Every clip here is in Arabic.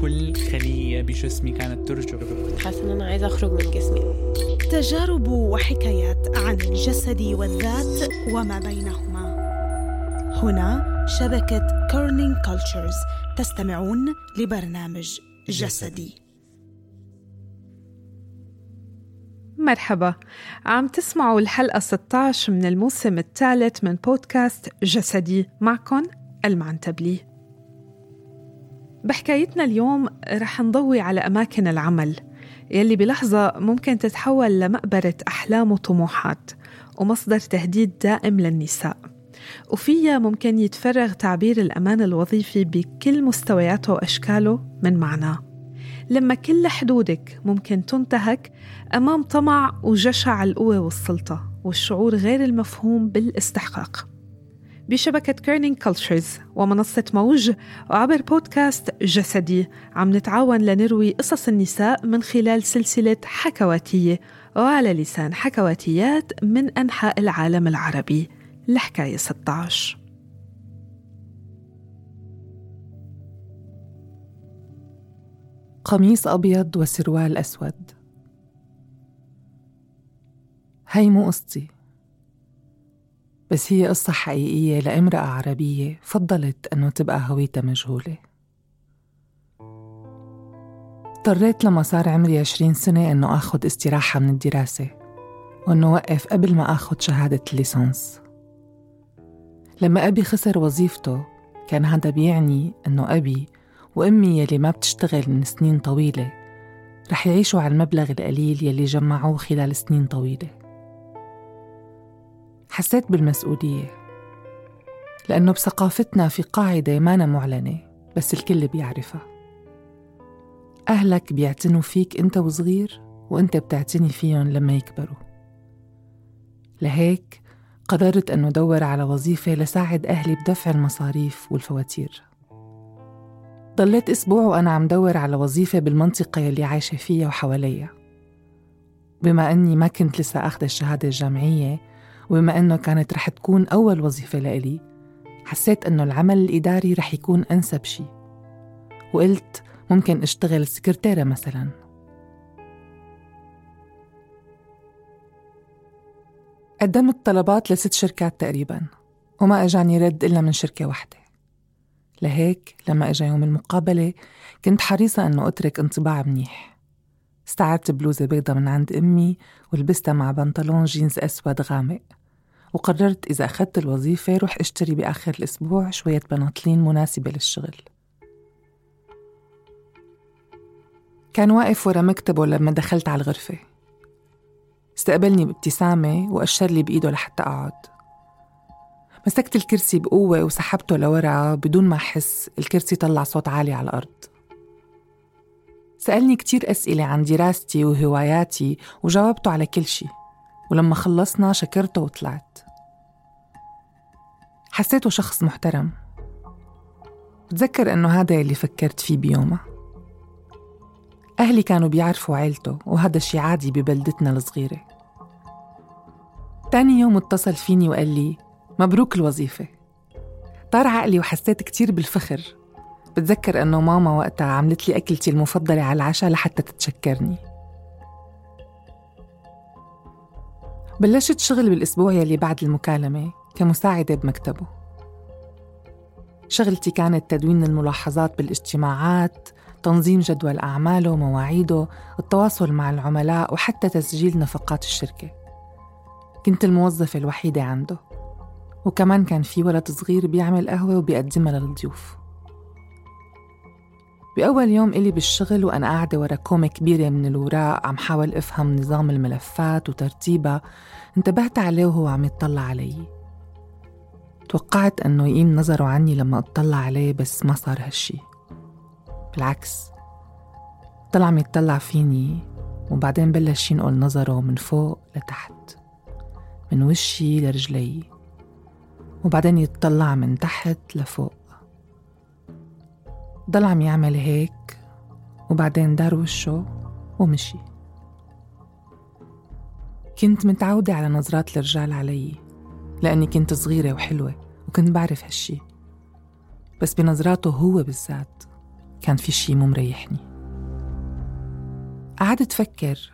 كل خلية بجسمي كانت ترجف. حاسة إن أنا عايزة أخرج من جسمي. تجارب وحكايات عن الجسد والذات وما بينهما. هنا شبكة Kerning Cultures تستمعون لبرنامج جسدي. مرحبا. عم تسمعوا الحلقة 16 من الموسم الثالث من بودكاست جسدي. معكم المعنتبلي بحكايتنا اليوم رح نضوي على أماكن العمل يلي بلحظة ممكن تتحول لمقبرة أحلام وطموحات ومصدر تهديد دائم للنساء. وفيها ممكن يتفرغ تعبير الأمان الوظيفي بكل مستوياته وأشكاله من معناه. لما كل حدودك ممكن تنتهك أمام طمع وجشع القوة والسلطة والشعور غير المفهوم بالاستحقاق. بشبكة Kerning Cultures ومنصة موج وعبر بودكاست جسدي. عم نتعاون لنروي قصص النساء من خلال سلسلة حكواتية وعلى لسان حكواتيات من أنحاء العالم العربي. الحكاية 16 قميص أبيض وسروال أسود. هي مو قصتي بس هي قصة حقيقية لامرأة عربية فضلت أنه تبقى هويتها مجهولة اضطريت لما صار عمري عشرين سنة أنه أخذ استراحة من الدراسة وأنه وقف قبل ما أخذ شهادة الليسانس. لما أبي خسر وظيفته كان هذا بيعني أنه أبي وأمي يلي ما بتشتغل من سنين طويلة رح يعيشوا على المبلغ القليل يلي جمعوه خلال سنين طويلة. حسيت بالمسؤولية لأنه بثقافتنا في قاعدة مانا معلنة بس الكل بيعرفها. أهلك بيعتنوا فيك أنت وصغير وأنت بتعتني فيهم لما يكبروا. لهيك قررت أنه دور على وظيفة لساعد أهلي بدفع المصاريف والفواتير. ضليت أسبوع وأنا عم دور على وظيفة بالمنطقة يلي عايشة فيها وحواليا بما أني ما كنت لسه أخذ الشهادة الجامعية وبما أنه كانت رح تكون أول وظيفة لإلي حسيت أنه العمل الإداري رح يكون أنسب شي. وقلت ممكن أشتغل سكرتيرة مثلاً. قدمت طلبات لست شركات تقريبا وما أجاني رد إلا من شركة واحدة. لهيك لما إجا يوم المقابلة كنت حريصة أنه أترك انطباع منيح. استعرت بلوزة بيضة من عند أمي ولبستها مع بنطلون جينز أسود غامق. وقررت إذا أخذت الوظيفة روح أشتري بآخر الأسبوع شوية بناطلين مناسبة للشغل. كان واقف ورا مكتبه لما دخلت على الغرفة. استقبلني بابتسامة وأشر لي بإيده لحتى أقعد. مسكت الكرسي بقوة وسحبته لورا بدون ما أحس الكرسي طلع صوت عالي على الأرض. سألني كتير أسئلة عن دراستي وهواياتي وجاوبته على كل شي. ولما خلصنا شكرته وطلعت. حسيته شخص محترم. بتذكر إنه هذا اللي فكرت فيه بيومها. أهلي كانوا بيعرفوا عيلته وهذا شي عادي ببلدتنا الصغيرة. تاني يوم اتصل فيني وقال لي مبروك الوظيفة. طار عقلي وحسيت كتير بالفخر. بتذكر إنه ماما وقتها عملت لي أكلتي المفضلة على العشاء لحتى تتشكرني. بلشت شغل بالأسبوع يلي بعد المكالمة. كمساعدة بمكتبه. شغلتي كانت تدوين الملاحظات بالاجتماعات تنظيم جدول أعماله ومواعيده التواصل مع العملاء وحتى تسجيل نفقات الشركة. كنت الموظفة الوحيدة عنده. وكمان كان في ولد صغير بيعمل قهوة وبيقدمها للضيوف. بأول يوم إلي بالشغل وأنا قاعدة ورا كومة كبيرة من الوراق عم حاول أفهم نظام الملفات وترتيبها انتبهت عليه وهو عم يطلع علي. توقعت أنه يقيم نظره عني لما أطلع عليه بس ما صار هالشي. بالعكس طلع عم يطلع فيني وبعدين بلش ينقل نظره من فوق لتحت من وشي لرجلي وبعدين يتطلع من تحت لفوق. ضل عم يعمل هيك وبعدين دار وشه ومشي. كنت متعودة على نظرات الرجال علي. لأني كنت صغيرة وحلوة وكنت بعرف هالشي. بس بنظراته هو بالذات كان في شي مو مريحني. قعدت فكر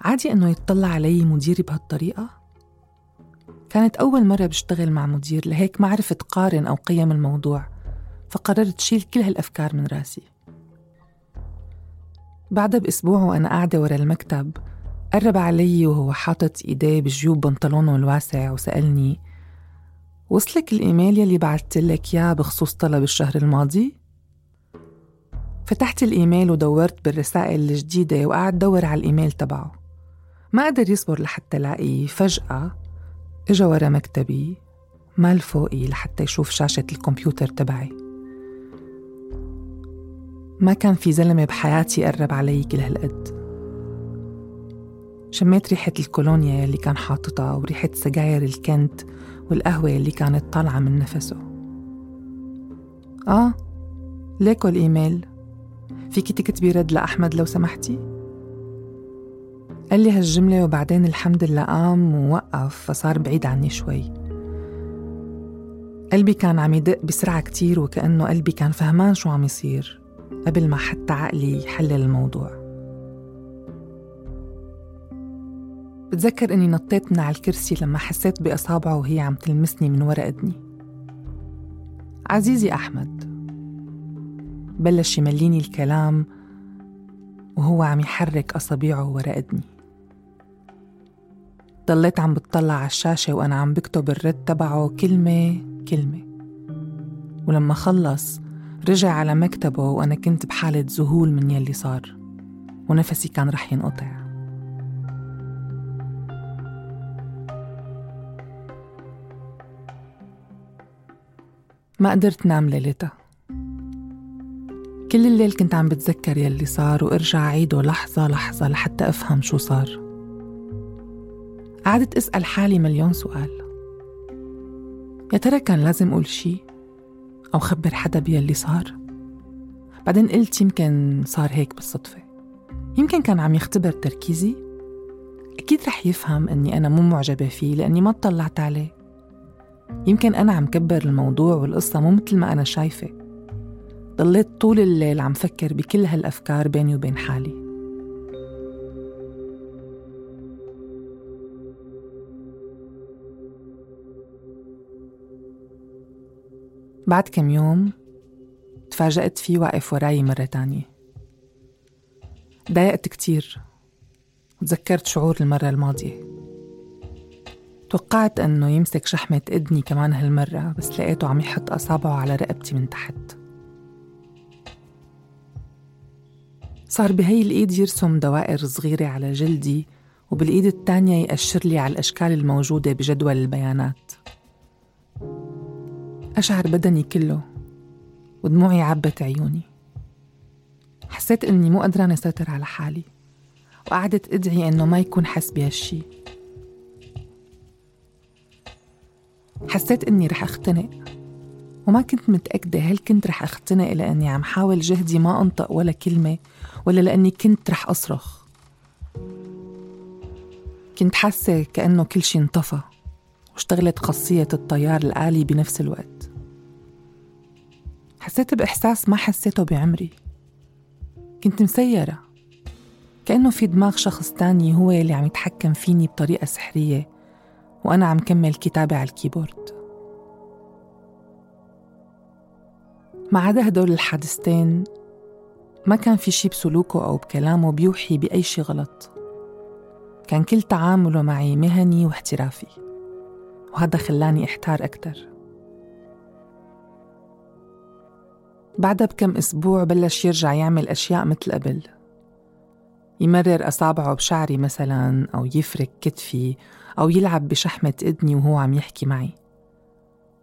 عادي إنه يتطلع علي مديري بهالطريقة؟ كانت أول مرة بشتغل مع مدير لهيك ما عرفت قارن أو قيم الموضوع فقررت شيل كل هالأفكار من راسي. بعدها بأسبوع وأنا قاعدة ورا المكتب قرب علي وهو حاطط إيديه بجيوب بنطلونه الواسع وسألني وصلك الإيميل يلي بعثت لك إياه بخصوص طلب الشهر الماضي؟ فتحت الإيميل ودورت بالرسائل الجديدة وقعد دور على الإيميل تبعه. ما قدر يصبر لحتى لاقيه فجأة إجا ورا مكتبي مال فوقي لحتى يشوف شاشة الكمبيوتر تبعي. ما كان في زلمة بحياتي قرب علي كل هالقد. شميت ريحة الكولونيا يلي كان حاططها وريحة سجاير الكنت والقهوة اللي كانت طالعة من نفسه. آه ليكو الإيميل فيكي تكتبي رد لأحمد لو سمحتي؟ قال لي هالجملة وبعدين الحمد لله قام ووقف فصار بعيد عني شوي. قلبي كان عم يدق بسرعة كتير وكأنه قلبي كان فهمان شو عم يصير قبل ما حتى عقلي يحلل الموضوع. بتذكر إني نطيت من على الكرسي لما حسيت بإصابعه وهي عم تلمسني من ورا اذني عزيزي أحمد بلش يمليني الكلام وهو عم يحرك اصابيعه ورا اذني ضليت عم بتطلع على الشاشة وأنا عم بكتب الرد تبعه كلمة كلمة. ولما خلص رجع على مكتبه وأنا كنت بحالة ذهول من يلي صار. ونفسي كان رح ينقطع. ما قدرت نام ليلتها. كل الليل كنت عم بتذكر يلي صار وارجع عيده لحظة لحظة لحتى أفهم شو صار. قعدت أسأل حالي مليون سؤال. يا ترى كان لازم أقول شي؟ أو خبر حدا بيلي صار؟ بعدين قلت يمكن صار هيك بالصدفة. يمكن كان عم يختبر تركيزي. أكيد رح يفهم أني أنا مو معجبة فيه لأني ما اطلعت عليه. يمكن أنا عم كبر الموضوع والقصة مو مثل ما أنا شايفة. ضليت طول الليل عم فكر بكل هالأفكار بيني وبين حالي. بعد كم يوم تفاجأت فيه واقف وراي مرة تانية. ضايقت كتير. وتذكرت شعور المرة الماضية. توقعت أنه يمسك شحمة إذني كمان هالمرة بس لقيته عم يحط أصابعه على رقبتي من تحت. صار بهي الإيد يرسم دوائر صغيرة على جلدي وبالإيد التانية يأشر لي على الأشكال الموجودة بجدول البيانات. أشعر بدني كله ودموعي عبت عيوني. حسيت إني مو قدرانة أسيطر على حالي وقعدت أدعي إنه ما يكون حس بهالشي حسيت إني رح أختنق وما كنت متأكدة هل كنت رح أختنق لأني عم حاول جهدي ما أنطق ولا كلمة ولا لأني كنت رح أصرخ. كنت حاسة كأنه كل شي انطفى واشتغلت خاصية الطيار الآلي بنفس الوقت. حسيت بإحساس ما حسيته بعمري. كنت مسيرة كأنه في دماغ شخص تاني هو اللي عم يتحكم فيني بطريقة سحرية. وأنا عم كمل كتابة على الكيبورد. ما عدا هدول الحادثتين ما كان في شي بسلوكه أو بكلامه بيوحي بأي شي غلط. كان كل تعامله معي مهني واحترافي وهذا خلاني أحتار أكتر. بعدها بكم أسبوع بلش يرجع يعمل أشياء مثل قبل. يمرر أصابعه بشعري مثلا أو يفرك كتفي أو يلعب بشحمة إذني وهو عم يحكي معي.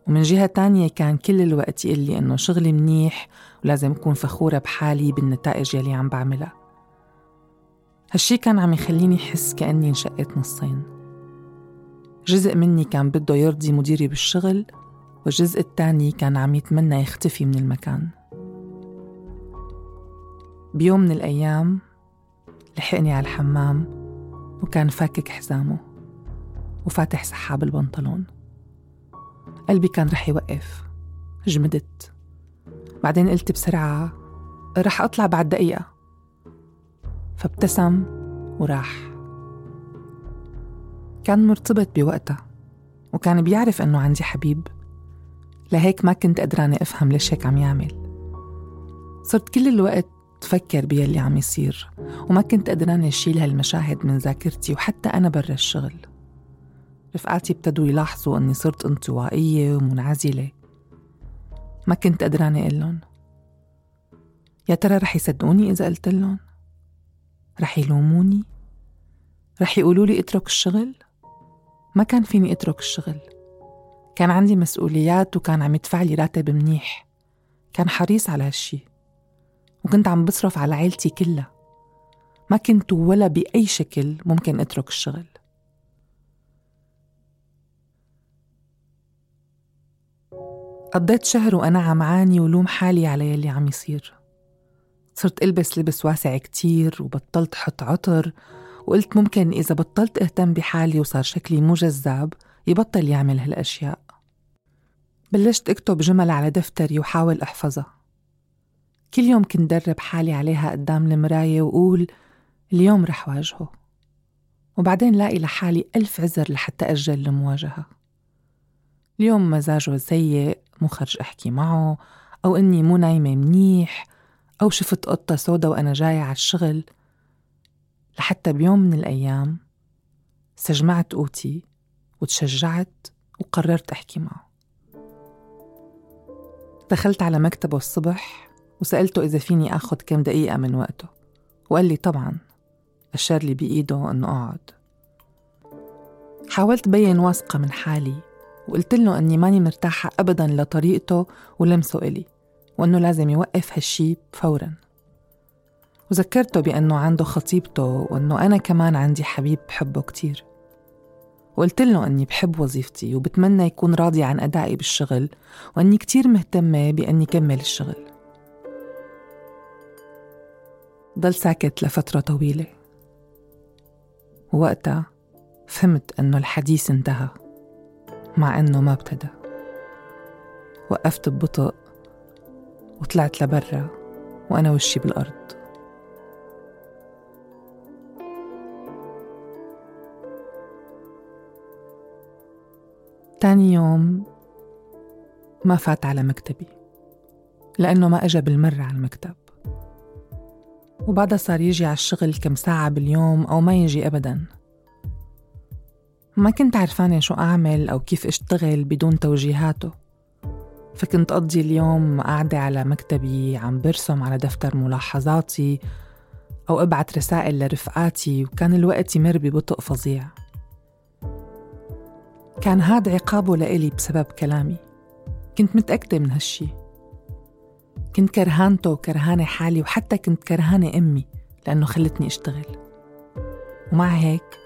ومن جهة تانية كان كل الوقت يقول لي إنه شغلي منيح ولازم أكون فخورة بحالي بالنتائج يلي عم بعملها. هالشي كان عم يخليني حس كأني انشقت نصين. جزء مني كان بده يرضي مديري بالشغل والجزء الثاني كان عم يتمنى يختفي من المكان. بيوم من الأيام لحقني على الحمام وكان فاكك حزامه. وفاتح سحاب البنطلون. قلبي كان رح يوقف. جمدت. بعدين قلت بسرعة رح أطلع بعد دقيقة. فابتسم وراح. كان مرتبط بوقتها وكان بيعرف إنه عندي حبيب. لهيك ما كنت قدرانة أفهم ليش هيك عم يعمل. صرت كل الوقت تفكر بيلي عم يصير وما كنت قدرانة أشيل هالمشاهد من ذاكرتي وحتى أنا برا الشغل. رفقاتي ابتدوا يلاحظوا أني صرت انطوائية ومنعزلة ما كنت قدرانة أقول يا ترى رح يصدقوني إذا قلت لهم؟ رح يلوموني؟ رح يقولوا لي اترك الشغل؟ ما كان فيني أترك الشغل كان عندي مسؤوليات وكان عم يدفع لي راتب منيح كان حريص على هالشي وكنت عم بصرف على عيلتي كلها ما كنت ولا بأي شكل ممكن أترك الشغل قضيت شهر وأنا عم عاني ولوم حالي على يلي عم يصير. صرت ألبس لبس واسع كتير وبطلت حط عطر وقلت ممكن إذا بطلت أهتم بحالي وصار شكلي مو جذاب يبطل يعمل هالأشياء. بلشت أكتب جمل على دفتري وحاول أحفظها. كل يوم كنت درب حالي عليها قدام المراية وقول اليوم رح واجهه. وبعدين لاقي لحالي ألف عذر لحتى أجل المواجهة. اليوم مزاجه سيء مو خرج أحكي معه أو إني مو نايمة منيح أو شفت قطة سودا وأنا جاية على الشغل. لحتى بيوم من الأيام استجمعت قوتي وتشجعت وقررت أحكي معه. دخلت على مكتبه الصبح وسألته إذا فيني أخذ كم دقيقة من وقته وقال لي طبعا أشار لي بإيده أنه أقعد. حاولت بين واثقة من حالي وقلت له أني ماني مرتاحة أبدا لطريقته ولمسه إلي وأنه لازم يوقف هالشي فورا. وذكرته بأنه عنده خطيبته وأنه أنا كمان عندي حبيب بحبه كتير. وقلت له أني بحب وظيفتي وبتمنى يكون راضي عن أدائي بالشغل وأني كتير مهتمة بأني كمل الشغل. ضل ساكت لفترة طويلة. ووقتها فهمت أنه الحديث انتهى. مع أنه ما ابتدى. وقفت ببطء وطلعت لبرا وأنا وشي بالأرض. تاني يوم ما فات على مكتبي لأنه ما أجا بالمرة على المكتب. وبعدها صار يجي على الشغل كم ساعة باليوم أو ما يجي أبدا. ما كنت عرفانة شو أعمل أو كيف أشتغل بدون توجيهاته. فكنت أقضي اليوم قاعدة على مكتبي عم برسم على دفتر ملاحظاتي أو أبعت رسائل لرفقاتي وكان الوقت يمر ببطء فظيع. كان هاد عقابه لإلي بسبب كلامي. كنت متأكدة من هالشي. كنت كرهانته وكرهانة حالي وحتى كنت كرهانة أمي لأنه خلتني أشتغل. ومع هيك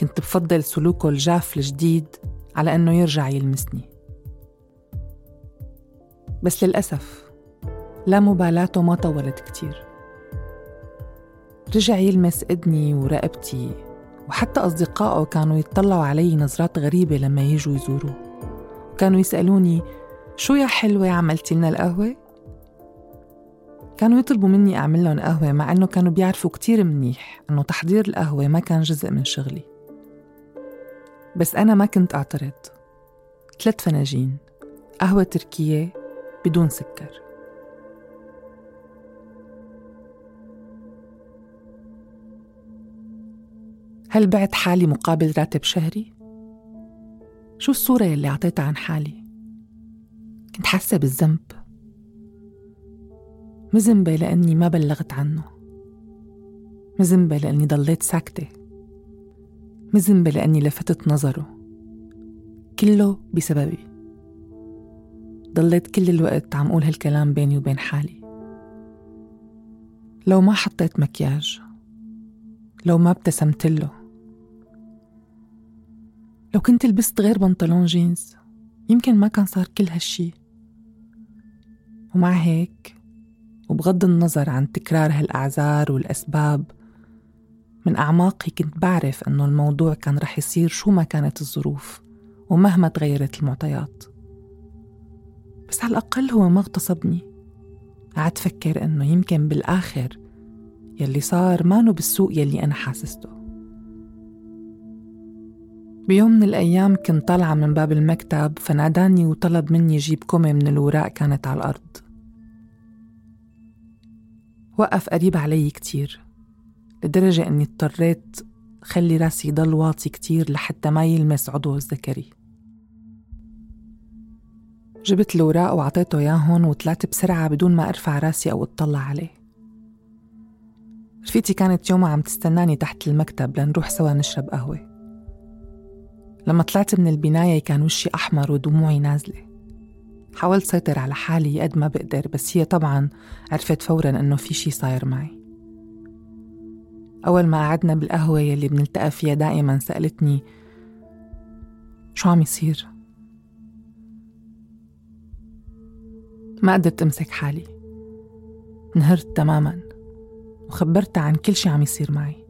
كنت بفضل سلوكه الجاف الجديد على أنه يرجع يلمسني. بس للأسف لا مبالاته ما طولت كتير. رجع يلمس إذني ورقبتي وحتى أصدقائه كانوا يتطلعوا علي نظرات غريبة لما يجوا يزوروه. وكانوا يسألوني شو يا حلوة عملتي لنا القهوة؟ كانوا يطلبوا مني أعمل لهم قهوة مع أنه كانوا بيعرفوا كتير منيح أنه تحضير القهوة ما كان جزء من شغلي. بس أنا ما كنت أعترض. ثلاث فناجين قهوة تركية بدون سكر. هل بعت حالي مقابل راتب شهري؟ شو الصورة يلي أعطيتها عن حالي؟ كنت حاسة بالذنب. مذنبة لأني ما بلغت عنه. مذنبة لأني ضليت ساكتة. مذنبة لأني لفتت نظره. كله بسببي. ضليت كل الوقت عم قول هالكلام بيني وبين حالي. لو ما حطيت مكياج لو ما ابتسمت له لو كنت لبست غير بنطلون جينز يمكن ما كان صار كل هالشي. ومع هيك وبغض النظر عن تكرار هالأعذار والأسباب من أعماقي كنت بعرف أنه الموضوع كان رح يصير شو ما كانت الظروف ومهما تغيرت المعطيات. بس على الأقل هو ما اغتصبني. قعدت فكر أنه يمكن بالآخر يلي صار مانو بالسوء يلي أنا حاسسته. بيوم من الأيام كنت طالعة من باب المكتب فناداني وطلب مني جيب كومة من الوراق كانت على الأرض. وقف قريب علي كتير. لدرجة أني اضطريت خلي راسي يضل واطي كتير لحتى ما يلمس عضو الذكري. جبت الوراق وعطيته ياهن وطلعت بسرعة بدون ما أرفع راسي أو أطلع عليه. رفيقتي كانت يومها عم تستناني تحت المكتب لنروح سوا نشرب قهوة. لما طلعت من البناية كان وشي أحمر ودموعي نازلة. حاولت سيطر على حالي قد ما بقدر بس هي طبعا عرفت فورا إنه في شي صاير معي. أول ما قعدنا بالقهوة يلي بنلتقى فيها دائما سألتني شو عم يصير؟ ما قدرت أمسك حالي. انهرت تماما وخبرتها عن كل شي عم يصير معي.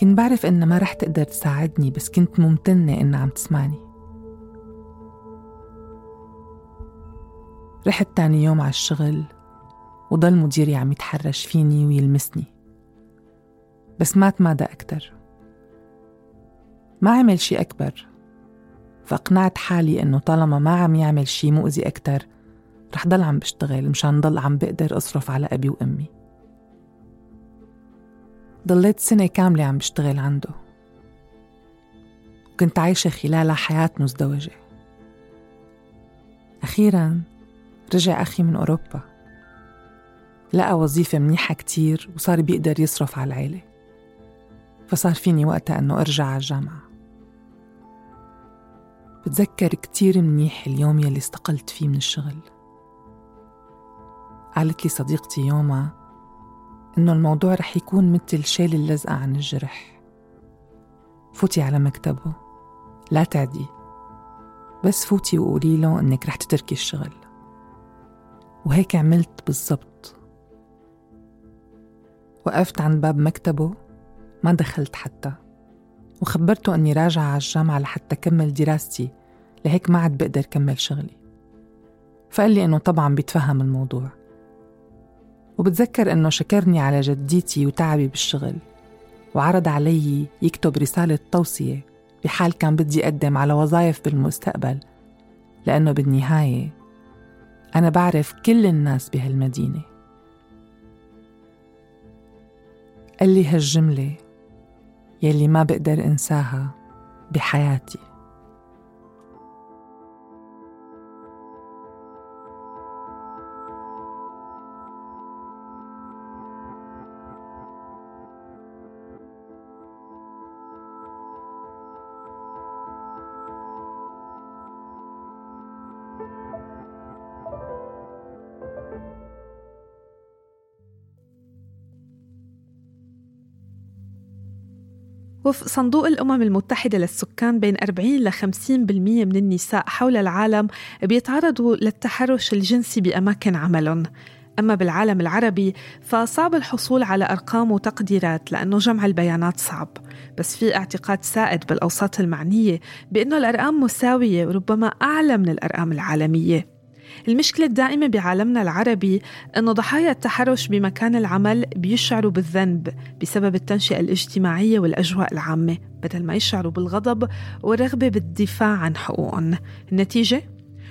كنت بعرف إنها ما رح تقدر تساعدني بس كنت ممتنة إنها عم تسمعني. رحت تاني يوم على الشغل وضل مديري عم يتحرش فيني ويلمسني. بس ما تمادى أكتر ما عمل شي أكبر. فأقنعت حالي إنه طالما ما عم يعمل شي مؤذي أكتر رح ضل عم بشتغل مشان ضل عم بقدر أصرف على أبي وأمي. ضليت سنة كاملة عم بشتغل عنده. وكنت عايشة خلالها حياة مزدوجة. أخيرا رجع أخي من أوروبا. لقى وظيفة منيحة كتير وصار بيقدر يصرف على العيلة. فصار فيني وقتها أنه أرجع على الجامعة. بتذكر كتير منيح اليوم يلي استقلت فيه من الشغل. قالت لي صديقتي يوما إنه الموضوع رح يكون مثل شيل اللزقة عن الجرح. فوتي على مكتبه. لا تعدي. بس فوتي وقولي له إنك رح تتركي الشغل. وهيك عملت بالضبط. وقفت عند باب مكتبه. ما دخلت حتى. وخبرته أني راجعة على الجامعة لحتى كمل دراستي لهيك ما عاد بقدر كمل شغلي. فقال لي إنه طبعا بيتفهم الموضوع. وبتذكر إنه شكرني على جديتي وتعبي بالشغل وعرض علي يكتب رسالة توصية بحال كان بدي أقدم على وظائف بالمستقبل لأنه بالنهاية أنا بعرف كل الناس بهالمدينة. قال لي هالجملة يلي ما بقدر انساها بحياتي. وفق صندوق الأمم المتحدة للسكان بين 40 ل 50% من النساء حول العالم بيتعرضوا للتحرش الجنسي بأماكن عملهم أما بالعالم العربي فصعب الحصول على أرقام وتقديرات لأنه جمع البيانات صعب. بس في اعتقاد سائد بالأوساط المعنية بأنه الأرقام مساوية وربما أعلى من الأرقام العالمية. المشكلة الدائمة بعالمنا العربي أنه ضحايا التحرش بمكان العمل بيشعروا بالذنب بسبب التنشئة الاجتماعية والأجواء العامة. بدل ما يشعروا بالغضب والرغبة بالدفاع عن حقوقهم. النتيجة؟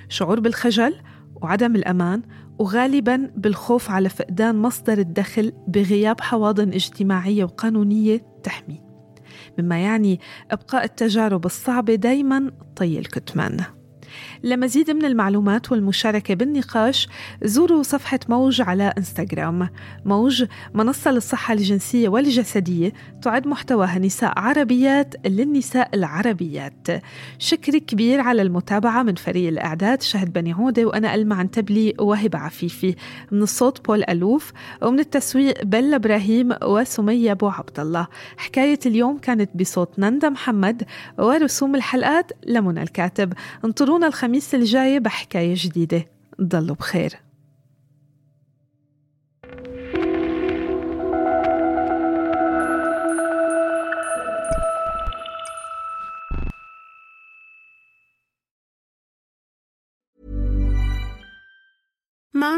شعور بالخجل وعدم الأمان وغالبا بالخوف على فقدان مصدر الدخل بغياب حواضن اجتماعية وقانونية تحمي. مما يعني إبقاء التجارب الصعبة دايما طي الكتمان. لمزيد من المعلومات والمشاركة بالنقاش زوروا صفحة موج على إنستغرام. موج منصة للصحة الجنسية والجسدية تعد محتواها نساء عربيات للنساء العربيات. شكر كبير على المتابعة من فريق الإعداد شهد بني عودة وأنا ألمع عنتبلي وهبة عفيفي. من الصوت بول ألوف ومن التسويق بلا إبراهيم وسمية أبو عبد الله. حكاية اليوم كانت بصوت نندا محمد ورسوم الحلقات لمنى الكاتب. انطرونا الخميس الجاي بحكاية جديدة. ضلوا بخير.